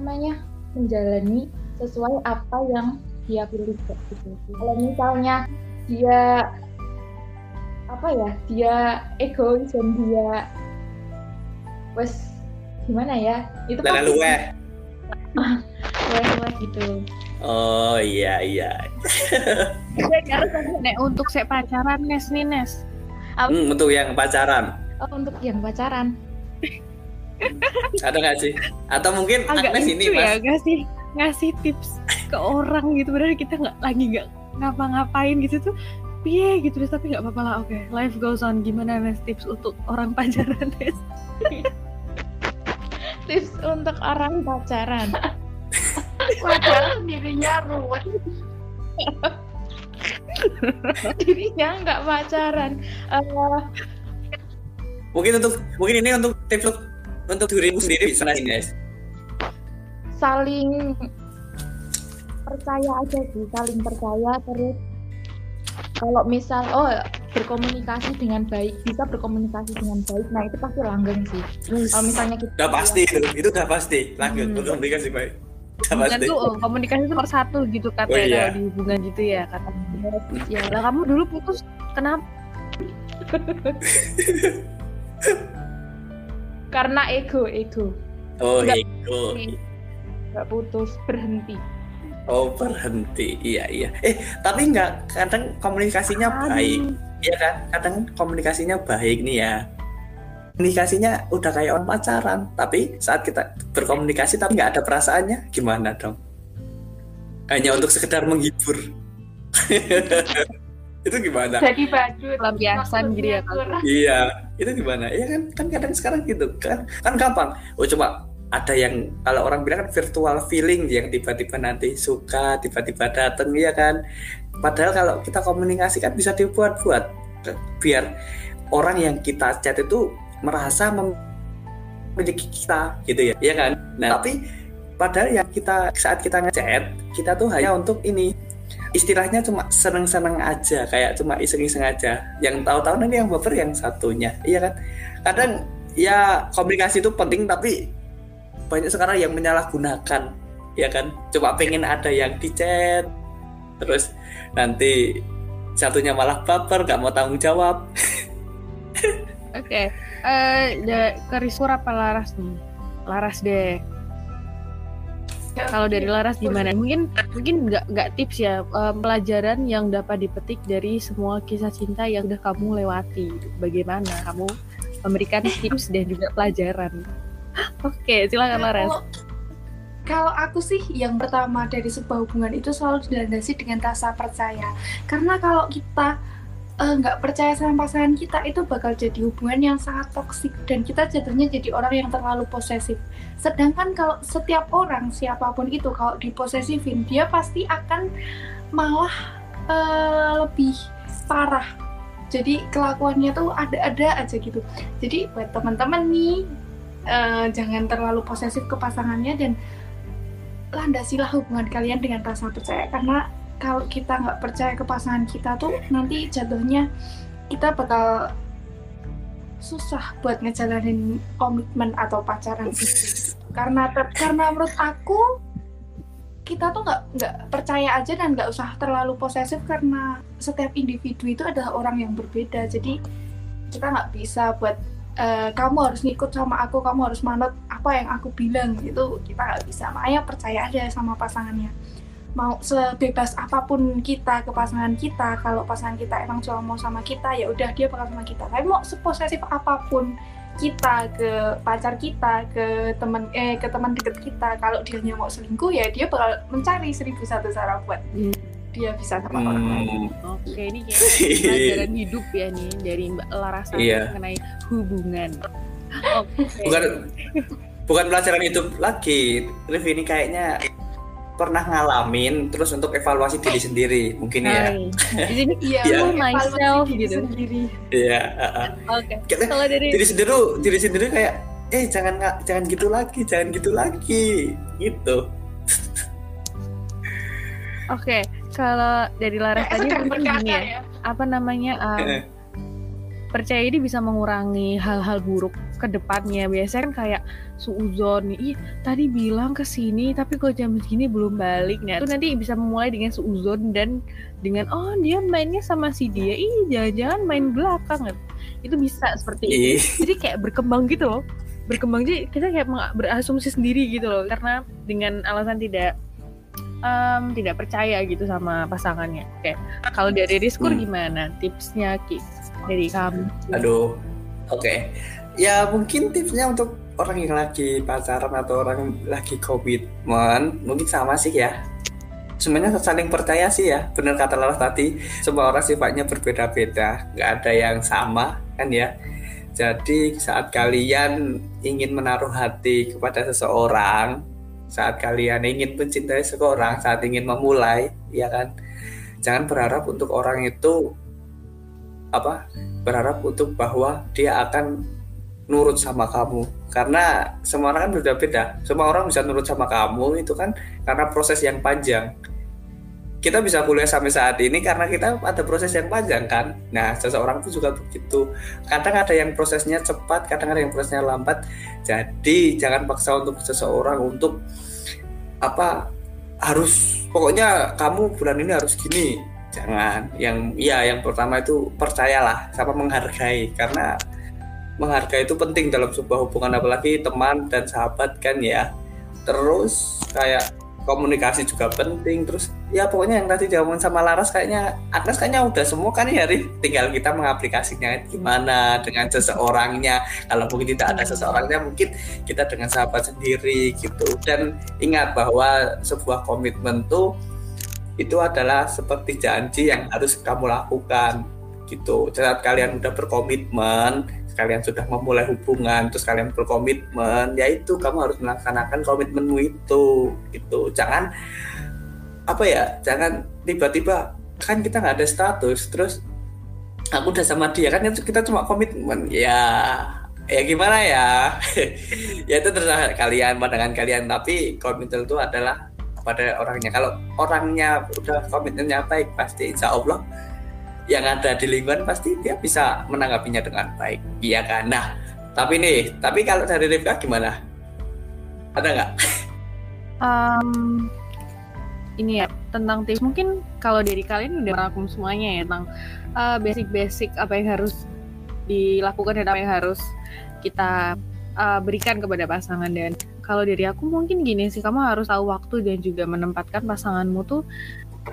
[SPEAKER 4] namanya menjalani sesuai apa yang dia pilih gitu. Kalau misalnya dia apa ya, dia egois dan dia wes gimana ya? Itu pasti
[SPEAKER 1] luweh.
[SPEAKER 4] luweh-luweh [LAUGHS] gitu.
[SPEAKER 1] Oh iya iya.
[SPEAKER 2] Nek untuk saya pacaran Nes nih Nes.
[SPEAKER 1] Hmm, untuk yang pacaran
[SPEAKER 4] oh, untuk yang pacaran.
[SPEAKER 1] Ada nggak sih? Atau mungkin
[SPEAKER 2] Agak
[SPEAKER 1] Agnes ini
[SPEAKER 2] ya
[SPEAKER 1] mas?
[SPEAKER 2] ngasih ngasih tips ke orang gitu padahal kita nggak lagi nggak ngapa-ngapain gitu tuh piye gitu deh tapi nggak apa-apa lah oke life goes on gimana Nes tips untuk orang pacaran [LAUGHS] Nes
[SPEAKER 4] Tips untuk orang pacaran. [LAUGHS]
[SPEAKER 3] Padahal dirinya ruwet.
[SPEAKER 4] Dirinya nggak pacaran. Eh,
[SPEAKER 1] Mungkin untuk mungkin ini untuk tips untuk, dirimu sendiri bisa nggak sih, Nes?
[SPEAKER 4] saling percaya aja sih, saling percaya terus kalau misal oh berkomunikasi dengan baik bisa berkomunikasi dengan baik nah itu pasti langgeng sih kalau misalnya kita
[SPEAKER 1] Udah pasti itu, itu udah pasti. Lanjut,
[SPEAKER 2] Hmm.
[SPEAKER 1] berkomunikasi baik. Udah
[SPEAKER 2] hubungan
[SPEAKER 1] pasti.
[SPEAKER 2] tuh oh, komunikasi itu nomor satu gitu katanya
[SPEAKER 1] Oh, iya.
[SPEAKER 2] kalau di hubungan gitu ya kata
[SPEAKER 4] ya
[SPEAKER 2] lah kamu dulu putus kenapa [LAUGHS]
[SPEAKER 4] karena ego ego
[SPEAKER 1] Oh,
[SPEAKER 4] Enggak.
[SPEAKER 1] itu.
[SPEAKER 4] nggak putus berhenti
[SPEAKER 1] Oh, berhenti. Iya, iya. Eh, tapi nggak kadang komunikasinya baik. Iya kan? Kadang komunikasinya baik nih ya. Komunikasinya udah kayak orang pacaran, tapi saat kita berkomunikasi tapi nggak ada perasaannya, gimana dong? Hanya untuk sekedar menghibur. [LAUGHS] itu gimana?
[SPEAKER 3] Jadi baju
[SPEAKER 2] Pelampiasan gitu ya.
[SPEAKER 1] Iya, itu gimana? Iya kan, kan kadang sekarang gitu kan, kan gampang. Oh cuma ada yang kalau orang bilang kan virtual feeling yang tiba-tiba nanti suka, tiba-tiba dateng, ya kan. Padahal kalau kita komunikasi kan bisa dibuat-buat biar orang yang kita chat itu merasa memiliki kita gitu ya, iya kan? Nah tapi padahal yang kita saat kita ngechat kita tuh hanya untuk ini istilahnya cuma seneng-seneng aja kayak cuma iseng-iseng aja. Yang tahu-tahu nanti yang baper yang satunya. Iya kan? Kadang ya komunikasi itu penting tapi banyak sekarang yang menyalahgunakan. Ya kan? Coba pengen ada yang di chat terus nanti satunya malah baper nggak mau tanggung jawab. [LAUGHS]
[SPEAKER 2] Oke eh da- ke Riskur apa Laras nih? Laras deh kalau dari Laras gimana? Mungkin mungkin nggak nggak tips ya eh, pelajaran yang dapat dipetik dari semua kisah cinta yang udah kamu lewati. Bagaimana kamu memberikan [LAUGHS] tips dan juga pelajaran? Oke silakan Laras.
[SPEAKER 3] Kalau kalau aku sih yang pertama dari sebuah hubungan itu selalu dilandasi dengan rasa percaya. Karena kalau kita eh, nggak percaya sama pasangan kita itu bakal jadi hubungan yang sangat toksik dan kita jatuhnya jadi orang yang terlalu posesif. Sedangkan kalau setiap orang siapa pun itu kalau diposesifin dia pasti akan malah eh, lebih parah. Jadi kelakuannya tuh ada-ada aja gitu. Jadi buat teman-teman nih eh, jangan terlalu posesif ke pasangannya dan landasilah hubungan kalian dengan rasa percaya karena kalau kita nggak percaya ke pasangan kita tuh nanti jatuhnya kita bakal susah buat ngejalanin komitmen atau pacaran itu karena karena menurut aku kita tuh nggak nggak percaya aja dan nggak usah terlalu posesif karena setiap individu itu adalah orang yang berbeda. Jadi kita nggak bisa buat eh, kamu harus ngikut sama aku kamu harus manut apa yang aku bilang. Itu kita nggak bisa. Makanya percaya aja sama pasangannya mau sebebas apa pun kita ke pasangan kita kalau pasangan kita emang cuma mau sama kita ya udah dia bakal sama kita tapi mau seposesif apa pun kita ke pacar kita ke teman eh ke teman deket kita kalau dia mau selingkuh ya dia bakal mencari seribu satu cara buat
[SPEAKER 2] Hmm.
[SPEAKER 3] dia bisa sama orang lain
[SPEAKER 1] Hmm,
[SPEAKER 2] Oke, ini kayaknya [LAUGHS] pelajaran hidup ya nih dari Mbak Larasa
[SPEAKER 1] Iya.
[SPEAKER 2] mengenai hubungan. [LAUGHS] Oke.
[SPEAKER 1] bukan bukan pelajaran hidup lagi. Rif ini kayaknya pernah ngalamin terus untuk evaluasi diri sendiri mungkin ya.
[SPEAKER 2] Hai. [LAUGHS] Di sini
[SPEAKER 3] Iya,
[SPEAKER 1] Iya.
[SPEAKER 2] know myself gitu.
[SPEAKER 3] sendiri.
[SPEAKER 1] Iya, heeh.
[SPEAKER 2] Oke. Kalau dari
[SPEAKER 1] diri sendiri diri sendiri kayak eh jangan nggak jangan gitu lagi jangan gitu lagi gitu [LAUGHS]
[SPEAKER 2] Oke, kalau dari Laras tadi mungkin gini ya,
[SPEAKER 3] ya.
[SPEAKER 2] apa namanya um, percaya ini bisa mengurangi hal-hal buruk ke depannya. Biasanya kan kayak suuzon, ih tadi bilang ke sini tapi kok jam segini belum balik. Nah, itu nanti bisa memulai dengan suuzon dan dengan oh dia mainnya sama si dia, ih jangan-jangan main belakang. Itu bisa seperti itu.
[SPEAKER 1] ih
[SPEAKER 2] Jadi kayak berkembang gitu loh. Berkembang jadi kita kayak berasumsi sendiri gitu loh karena dengan alasan tidak em, tidak percaya gitu sama pasangannya. Oke, kalau dari Rizkur
[SPEAKER 1] Hmm.
[SPEAKER 2] gimana tipsnya Ki dari kamu?
[SPEAKER 1] aduh oke ya mungkin tipsnya untuk orang yang lagi pacaran atau orang lagi komitmen mungkin sama sih ya. Sebenarnya saling percaya sih ya benar kata Laras tadi. Semua orang sifatnya berbeda-beda nggak ada yang sama kan ya. Jadi saat kalian ingin menaruh hati kepada seseorang saat kalian ingin mencintai seseorang saat ingin memulai ya kan. Jangan berharap untuk orang itu apa berharap untuk bahwa dia akan nurut sama kamu. Karena semua orang kan berbeda-beda. Semua orang bisa nurut sama kamu itu kan karena proses yang panjang. Kita bisa kuliah sampai saat ini karena kita ada proses yang panjang kan. Nah seseorang itu juga begitu. Kadang ada yang prosesnya cepat kadang ada yang prosesnya lambat. Jadi jangan paksa untuk seseorang untuk apa harus pokoknya kamu bulan ini harus gini. Jangan. Yang ya yang pertama itu percayalah sama menghargai. Karena menghargai itu penting dalam sebuah hubungan apalagi teman dan sahabat kan ya. Terus kayak komunikasi juga penting. Terus ya pokoknya yang tadi diomongin sama Laras kayaknya Agnes kayaknya udah semua kan ya Rif tinggal kita mengaplikasinya gimana dengan seseorangnya. Kalau mungkin tidak ada seseorangnya mungkin kita dengan sahabat sendiri gitu. Dan ingat bahwa sebuah komitmen tuh itu adalah seperti janji yang harus kamu lakukan gitu. Saat kalian udah berkomitmen kalian sudah memulai hubungan terus kalian berkomitmen yaitu kamu harus melaksanakan komitmenmu itu itu jangan apa ya jangan tiba-tiba kan kita nggak ada status terus aku udah sama dia kan itu kita cuma komitmen. Ya ya gimana ya? [LAUGHS] Ya itu terserah kalian pandangan kalian tapi komitmen itu adalah pada orangnya. Kalau orangnya udah komitmennya baik pasti insya Allah yang ada di lingkungan pasti dia bisa menanggapinya dengan baik. Iya kan? Nah tapi nih tapi kalau dari Rifka gimana? Ada nggak?
[SPEAKER 2] Em, ini ya tentang tips. Mungkin kalau dari kalian udah merangkum semuanya ya tentang eh, basic-basic apa yang harus dilakukan dan apa yang harus kita eh, berikan kepada pasangan. Dan kalau dari aku mungkin gini sih kamu harus tahu waktu dan juga menempatkan pasanganmu tuh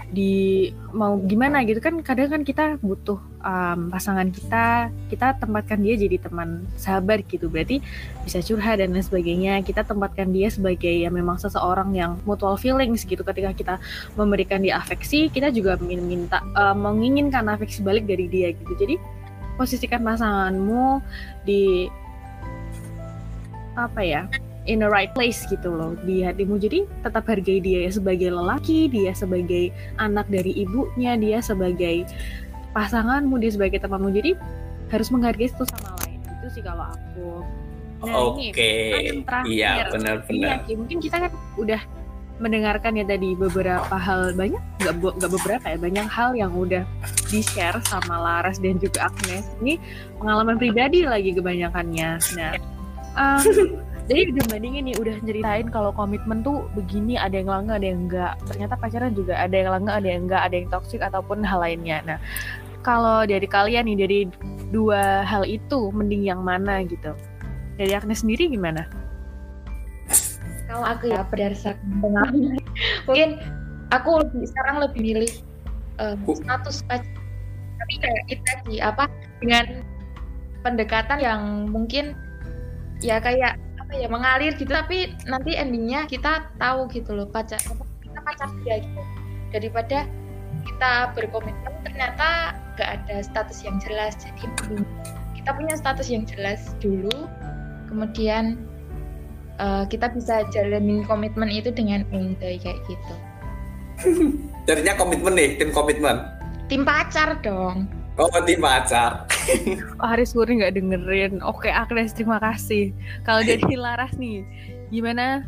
[SPEAKER 2] di mau gimana gitu kan kadang kan kita butuh em, pasangan kita kita tempatkan dia jadi teman sahabat gitu. Berarti bisa curhat dan lain sebagainya. Kita tempatkan dia sebagai ya memang seseorang yang mutual feelings gitu. Ketika kita memberikan dia afeksi kita juga minta eh, menginginkan afeksi balik dari dia gitu. Jadi posisikan pasanganmu di apa ya in the right place gitu loh di hatimu. Jadi tetap hargai dia ya sebagai lelaki dia sebagai anak dari ibunya dia sebagai pasanganmu dia sebagai temanmu. Jadi harus menghargai satu sama lain. Itu sih kalau aku. Nah, ini
[SPEAKER 1] Oke,
[SPEAKER 2] yang terakhir.
[SPEAKER 1] iya
[SPEAKER 2] Ini
[SPEAKER 1] benar-benar.
[SPEAKER 2] ya, Ki, mungkin kita kan udah mendengarkan ya tadi beberapa hal banyak nggak nggak beberapa ya banyak hal yang udah di share sama Laras dan juga Agnes. Ini pengalaman pribadi lagi kebanyakannya. Nah [LAUGHS] um, jadi udah bandingin nih udah nyeritain kalau komitmen tuh begini ada yang langga ada yang enggak ternyata pacaran juga ada yang langga ada yang enggak ada yang toksik ataupun hal lainnya nah kalau dari kalian nih dari dua hal itu mending yang mana gitu dari Agnes sendiri gimana
[SPEAKER 4] Kalau aku ya berdasarkan pengalaman, mungkin aku lebih sekarang lebih milih eh,
[SPEAKER 1] Bu.
[SPEAKER 4] status pacar. Tapi kayak itu tadi apa dengan pendekatan yang mungkin ya kayak apa ya mengalir gitu tapi nanti endingnya kita tahu gitu loh pacar kita pacar dia gitu daripada kita berkomitmen ternyata gak ada status yang jelas jadi kita punya status yang jelas dulu kemudian eh, kita bisa jalanin komitmen itu dengan enjoy kayak gitu.
[SPEAKER 1] Jadinya komitmen nih, tim komitmen.
[SPEAKER 4] Tim pacar dong.
[SPEAKER 1] Oh, tim pacar. [LAUGHS]
[SPEAKER 2] Oh, Haris Purni nggak dengerin. Oke, Agnes, terima kasih. Kalau dari [LAUGHS] Laras nih, gimana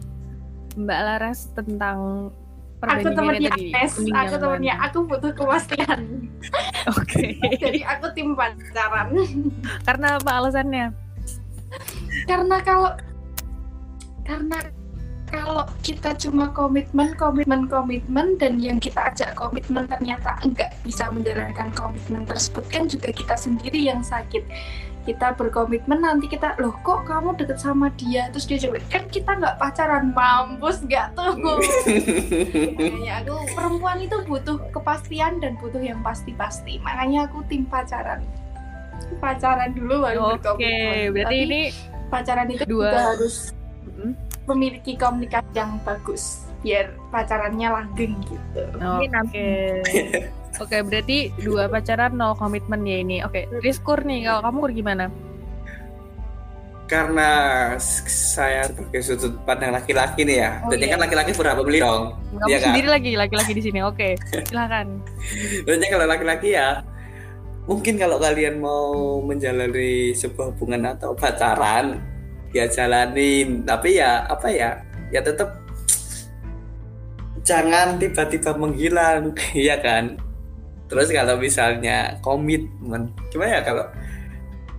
[SPEAKER 2] Mbak Laras tentang
[SPEAKER 3] Aku temennya
[SPEAKER 2] tadi?
[SPEAKER 3] Agnes, aku temennya, aku butuh kepastian. [LAUGHS]
[SPEAKER 2] Oke.
[SPEAKER 3] Jadi aku tim pacaran.
[SPEAKER 2] Karena apa alasannya?
[SPEAKER 3] karena kalau karena kalau kita cuma komitmen komitmen komitmen dan yang kita ajak komitmen ternyata enggak bisa menjalankan komitmen tersebut kan juga kita sendiri yang sakit. Kita berkomitmen nanti kita loh kok kamu deket sama dia? Terus dia jawab kan kita nggak pacaran. Mampus nggak tuh. [LAUGHS] Makanya aku perempuan itu butuh kepastian dan butuh yang pasti-pasti. Makanya aku tim pacaran. Pacaran dulu baru
[SPEAKER 2] Oke,
[SPEAKER 3] berkomitmen.
[SPEAKER 2] berarti
[SPEAKER 3] Tapi
[SPEAKER 2] ini
[SPEAKER 3] pacaran itu
[SPEAKER 2] dua-
[SPEAKER 3] juga harus
[SPEAKER 2] Mm,
[SPEAKER 3] memiliki komunikasi yang bagus biar pacarannya langgeng gitu.
[SPEAKER 2] Oke. Oke, berarti dua pacaran no komitmen ya ini. Oke, Rizkur nih, kalau kamu Kur, gimana?
[SPEAKER 1] Karena saya sebagai sudut pandang laki-laki nih ya.
[SPEAKER 2] Oh,
[SPEAKER 1] Jadi
[SPEAKER 2] iya.
[SPEAKER 1] kan laki-laki berapa beli dong.
[SPEAKER 2] Kamu
[SPEAKER 1] kan?
[SPEAKER 2] sendiri lagi, laki-laki di sini. Oke, silakan.
[SPEAKER 1] Jadi kalau laki-laki ya mungkin kalau kalian mau menjalani sebuah hubungan atau pacaran ya jalanin. Tapi ya apa ya? Ya tetap jangan tiba-tiba menghilang [LAUGHS] ya kan? Terus kalau misalnya komitmen gimana ya kalau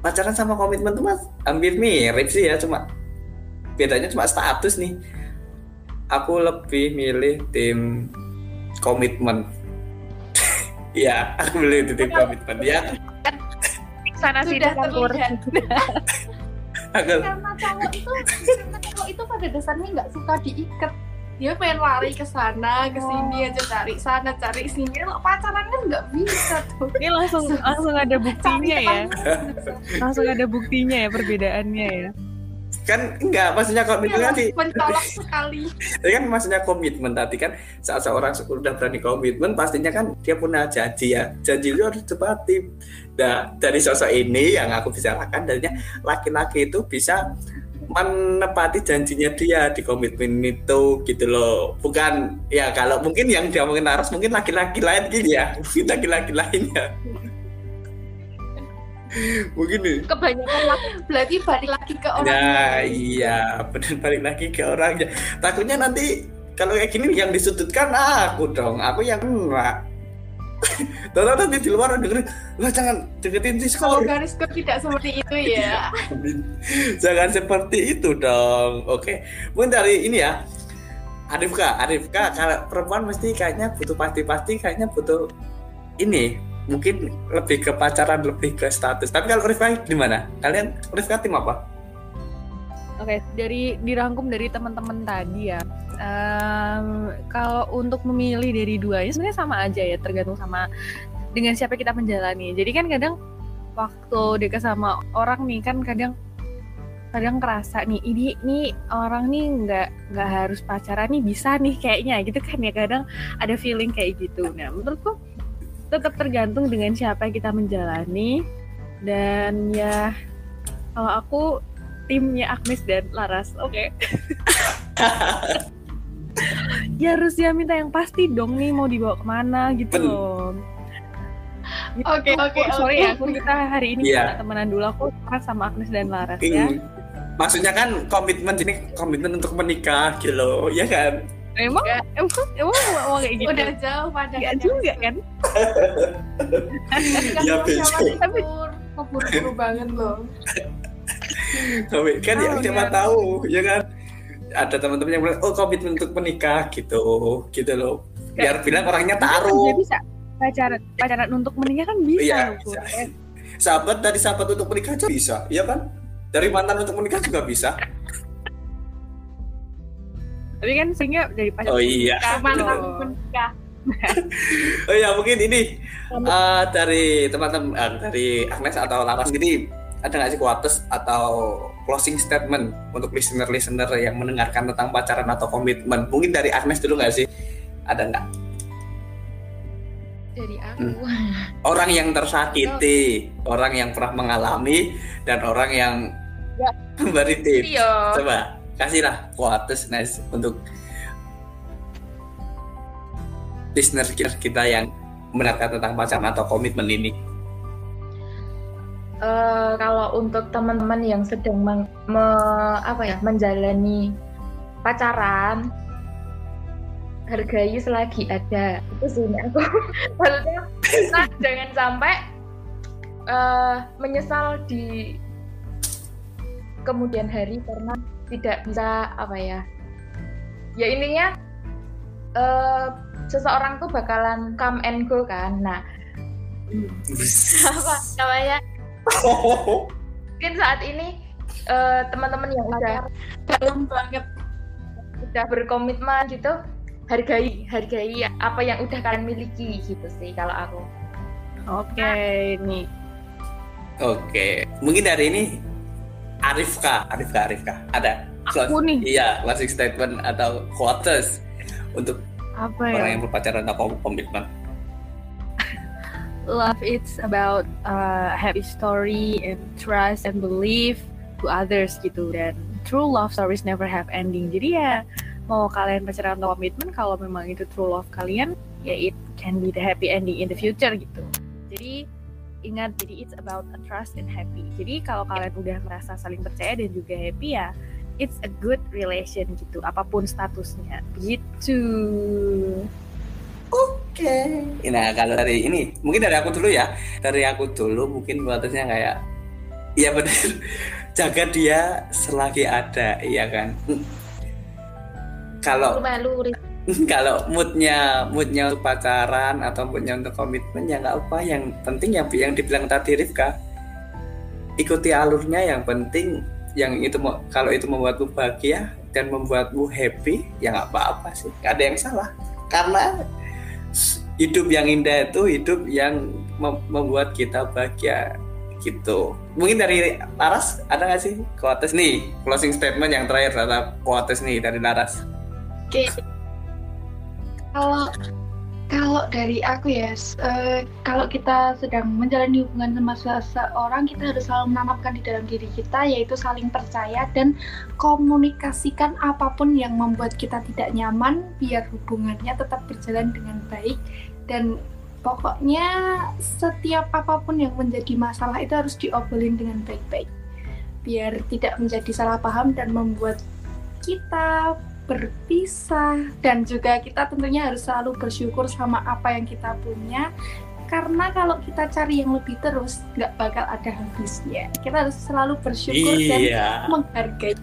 [SPEAKER 1] pacaran sama komitmen tuh mas hampir mirip sih ya cuma bedanya cuma status nih. Aku lebih milih tim komitmen. [LAUGHS] Ya aku milih tim komitmen ya
[SPEAKER 4] Sana
[SPEAKER 3] Sudah
[SPEAKER 4] campur.
[SPEAKER 3] terlihat. [LAUGHS] Karena cowok itu karena cowok itu pada dasarnya nggak suka diikat. Dia pengen lari ke sana, ke sini aja cari sana, cari sini. Kalau pacaran kan nggak bisa tuh.
[SPEAKER 2] Ini langsung langsung ada buktinya ya. Langsung ada buktinya ya perbedaannya ya.
[SPEAKER 1] Kan enggak maksudnya komitmen
[SPEAKER 3] Iya,
[SPEAKER 1] tadi.
[SPEAKER 3] mencolok [LAUGHS] sekali.
[SPEAKER 1] Tadi kan maksudnya komitmen tadi kan saat seorang sudah berani komitmen pastinya kan dia punya janji ya. Janji itu harus ditepati nah dari sosok ini yang aku bicarakan darinya laki-laki itu bisa menepati janjinya dia di komitmen itu gitu loh. Bukan ya kalau mungkin yang dia mungkin harus mungkin laki-laki lain gitu ya. Mungkin laki-laki lainnya mungkin nih.
[SPEAKER 4] Kebanyakan laki
[SPEAKER 3] Berarti balik lagi ke orang
[SPEAKER 1] Nah iya. Benar balik lagi ke orangnya Takutnya nanti kalau kayak gini yang disudutkan aku dong. Aku yang kena [LAUGHS] Tahu nanti di luar dengerin Lah jangan deketin si
[SPEAKER 3] Kalau garis kok tidak seperti itu ya.
[SPEAKER 1] Jangan seperti itu dong. Oke Mungkin dari ini ya. Arifka Arifka kalau perempuan mesti kayaknya butuh pasti-pasti Kayaknya butuh ini mungkin lebih ke pacaran lebih ke status tapi kalau Rifka gimana kalian Rifka tim apa
[SPEAKER 2] Oke, dari dirangkum dari teman-teman tadi ya. Em, kalau untuk memilih dari dua ini sebenarnya sama aja ya, tergantung sama dengan siapa kita menjalani. Jadi kan kadang waktu dekat sama orang nih kan kadang kadang kerasa nih ini nih orang nih nggak nggak harus pacaran nih bisa nih kayaknya gitu kan ya kadang ada feeling kayak gitu. Nah menurutku tetap tergantung dengan siapa yang kita menjalani dan ya kalau aku timnya Agnes dan Laras. Oke. [LAUGHS] ya harus ya minta yang pasti dong nih mau dibawa ke mana
[SPEAKER 1] gitu
[SPEAKER 2] loh. Gitu.
[SPEAKER 3] Oke, oke,
[SPEAKER 2] sorry
[SPEAKER 3] oke.
[SPEAKER 2] ya, aku kita hari ini nggak temenan dulu aku kan sama Agnes dan Laras ya.
[SPEAKER 1] Ing- maksudnya kan komitmen ini komitmen untuk menikah gitu loh ya kan
[SPEAKER 2] Emang
[SPEAKER 4] Enggak.
[SPEAKER 2] emang emang mau, mau kayak gitu.
[SPEAKER 3] Udah jauh pada
[SPEAKER 2] Enggak juga kan?
[SPEAKER 1] Ya, besok.
[SPEAKER 3] Tapi keburu-buru banget loh.
[SPEAKER 1] Komit kan ya
[SPEAKER 2] Oh,
[SPEAKER 1] siapa
[SPEAKER 2] iya.
[SPEAKER 1] tahu ya kan ada teman-teman yang bilang oh komitmen untuk menikah gitu gitu loh biar bilang orangnya
[SPEAKER 2] Juga
[SPEAKER 1] taruh
[SPEAKER 2] bisa pacaran pacaran untuk menikah kan bisa
[SPEAKER 1] Iya, bisa. sahabat dari sahabat untuk menikah aja bisa ya kan dari mantan untuk menikah juga bisa
[SPEAKER 2] Tapi kan seringnya dari pacaran
[SPEAKER 1] oh iya.
[SPEAKER 3] Mantan menikah.
[SPEAKER 1] oh iya mungkin ini eh, dari teman-teman eh, dari Agnes atau Laras ini ada nggak sih quotes atau closing statement untuk listener-listener yang mendengarkan tentang pacaran atau komitmen? Mungkin dari Agnes dulu nggak sih? Ada nggak?
[SPEAKER 4] Dari aku.
[SPEAKER 1] Orang yang tersakiti, orang yang pernah mengalami, dan orang yang
[SPEAKER 4] Ya. [LAUGHS]
[SPEAKER 1] memberi tips.
[SPEAKER 4] iya.
[SPEAKER 1] Coba kasihlah quotes nice untuk listener kita, yang mendengarkan tentang pacaran atau komitmen ini.
[SPEAKER 4] Eh, kalau untuk teman-teman yang sedang meng- me- apa ya menjalani pacaran hargai selagi ada itu sih aku [LAUGHS] maksudnya kita jangan sampai eh, menyesal di kemudian hari karena tidak bisa apa ya ya intinya eh, seseorang tuh bakalan come and go kan nah apa [LAUGHS] namanya mungkin saat ini eh, teman-teman yang udah
[SPEAKER 3] Dalam banget.
[SPEAKER 4] udah berkomitmen gitu hargai hargai apa yang udah kalian miliki gitu sih kalau aku
[SPEAKER 2] Oke, nih.
[SPEAKER 1] Oke, mungkin dari ini Arifka, Arifka, Arifka, ada.
[SPEAKER 2] Aku nih.
[SPEAKER 1] Iya, closing statement atau quotes untuk
[SPEAKER 2] Apa
[SPEAKER 1] orang
[SPEAKER 2] ya?
[SPEAKER 1] yang berpacaran atau komitmen. [LAUGHS]
[SPEAKER 2] Love it's about uh, happy story and trust and belief to others gitu dan true love stories never have ending. Jadi ya mau kalian pacaran atau komitmen kalau memang itu true love kalian ya it can be the happy ending in the future gitu. Jadi ingat jadi it's about a trust and happy. Jadi kalau kalian udah merasa saling percaya dan juga happy ya it's a good relation gitu apa pun statusnya gitu.
[SPEAKER 1] Oke. Nah kalau dari ini mungkin dari aku dulu ya. Dari aku dulu mungkin batasnya kayak Iya benar. [LAUGHS] Jaga dia selagi ada, iya kan. Kalau
[SPEAKER 4] malu [LAUGHS]
[SPEAKER 1] kalau moodnya moodnya untuk pacaran atau moodnya untuk komitmen ya nggak apa. Yang penting yang yang dibilang tadi Rifka ikuti alurnya. Yang penting yang itu kalau itu membuatmu bahagia dan membuatmu happy ya nggak apa-apa sih. Nggak ada yang salah. Karena hidup yang indah itu hidup yang mem- membuat kita bahagia gitu. Mungkin dari Laras ada nggak sih quotes nih closing statement yang terakhir ada quotes nih dari Laras.
[SPEAKER 3] Oke. Kalau kalau dari aku ya, eh, kalau kita sedang menjalani hubungan sama seseorang, kita harus selalu menanamkan di dalam diri kita, yaitu saling percaya dan komunikasikan apa pun yang membuat kita tidak nyaman, biar hubungannya tetap berjalan dengan baik. Dan pokoknya setiap apa pun yang menjadi masalah itu harus diobrolin dengan baik-baik, biar tidak menjadi salah paham dan membuat kita berpisah dan juga kita tentunya harus selalu bersyukur sama apa yang kita punya karena kalau kita cari yang lebih terus nggak bakal ada habisnya kita harus selalu bersyukur dan
[SPEAKER 1] Iya.
[SPEAKER 3] menghargai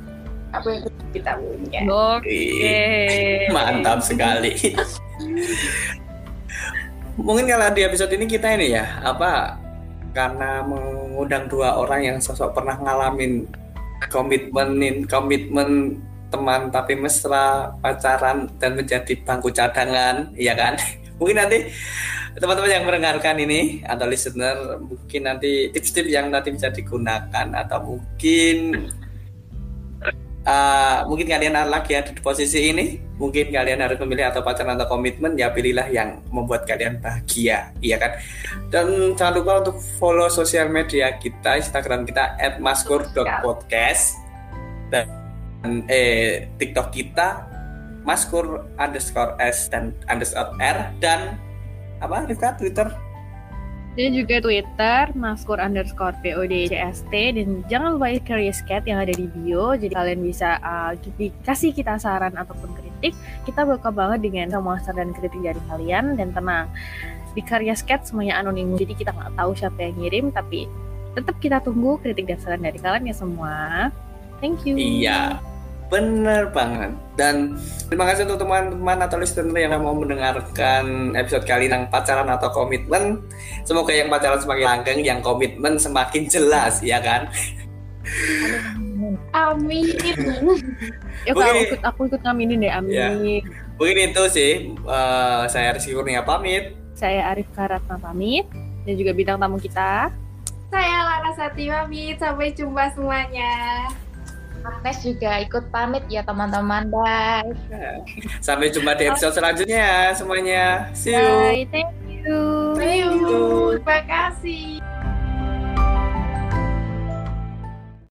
[SPEAKER 3] apa yang kita punya
[SPEAKER 2] Oke.
[SPEAKER 1] Mantap sekali. [LAUGHS] Mungkin kalau di episode ini kita ini ya, apa karena mengundang dua orang yang sosok pernah ngalamin komitmenin komitmen teman tapi mesra pacaran dan menjadi bangku cadangan, ya kan? [LAUGHS] Mungkin nanti teman-teman yang mendengarkan ini atau listener mungkin nanti tips-tips yang nanti bisa digunakan atau mungkin uh, mungkin kalian lagi ada di posisi ini mungkin kalian harus memilih atau pacaran atau komitmen ya pilihlah yang membuat kalian bahagia iya kan dan jangan lupa untuk follow sosial media kita Instagram kita @maskur.podcast dan eh TikTok kita maskur underscore s dan underscore r dan apa Rifka Twitter
[SPEAKER 2] Dan juga Twitter, maskur underscore PODCST. Dan jangan lupa Curious Cat yang ada di bio. Jadi kalian bisa uh, kasih kita saran ataupun kritik. Kita buka banget dengan semua saran dan kritik dari kalian. Dan tenang, di Curious Cat semuanya anonim. Jadi kita nggak tahu siapa yang ngirim, tapi tetap kita tunggu kritik dan saran dari kalian ya semua. Thank you.
[SPEAKER 1] Iya. Bener banget. Dan terima kasih untuk teman-teman atau listener yang mau mendengarkan episode kali tentang pacaran atau komitmen. Semoga yang pacaran semakin langgeng, yang komitmen semakin jelas, ya kan?
[SPEAKER 3] Amin. [LAUGHS]
[SPEAKER 2] ya aku ikut aku ikut ngaminin deh, amin. Ya.
[SPEAKER 1] Mungkin itu sih. Uh, saya Rizky Kurnia pamit.
[SPEAKER 2] Saya Arif Karatna pamit. Dan juga bintang tamu kita.
[SPEAKER 3] Saya Lara Sati pamit. Sampai jumpa semuanya.
[SPEAKER 4] Agnes juga ikut pamit ya teman-teman. Bye.
[SPEAKER 1] Sampai jumpa di episode selanjutnya semuanya. See you.
[SPEAKER 2] Bye. Thank you.
[SPEAKER 3] Thank you. Terima kasih.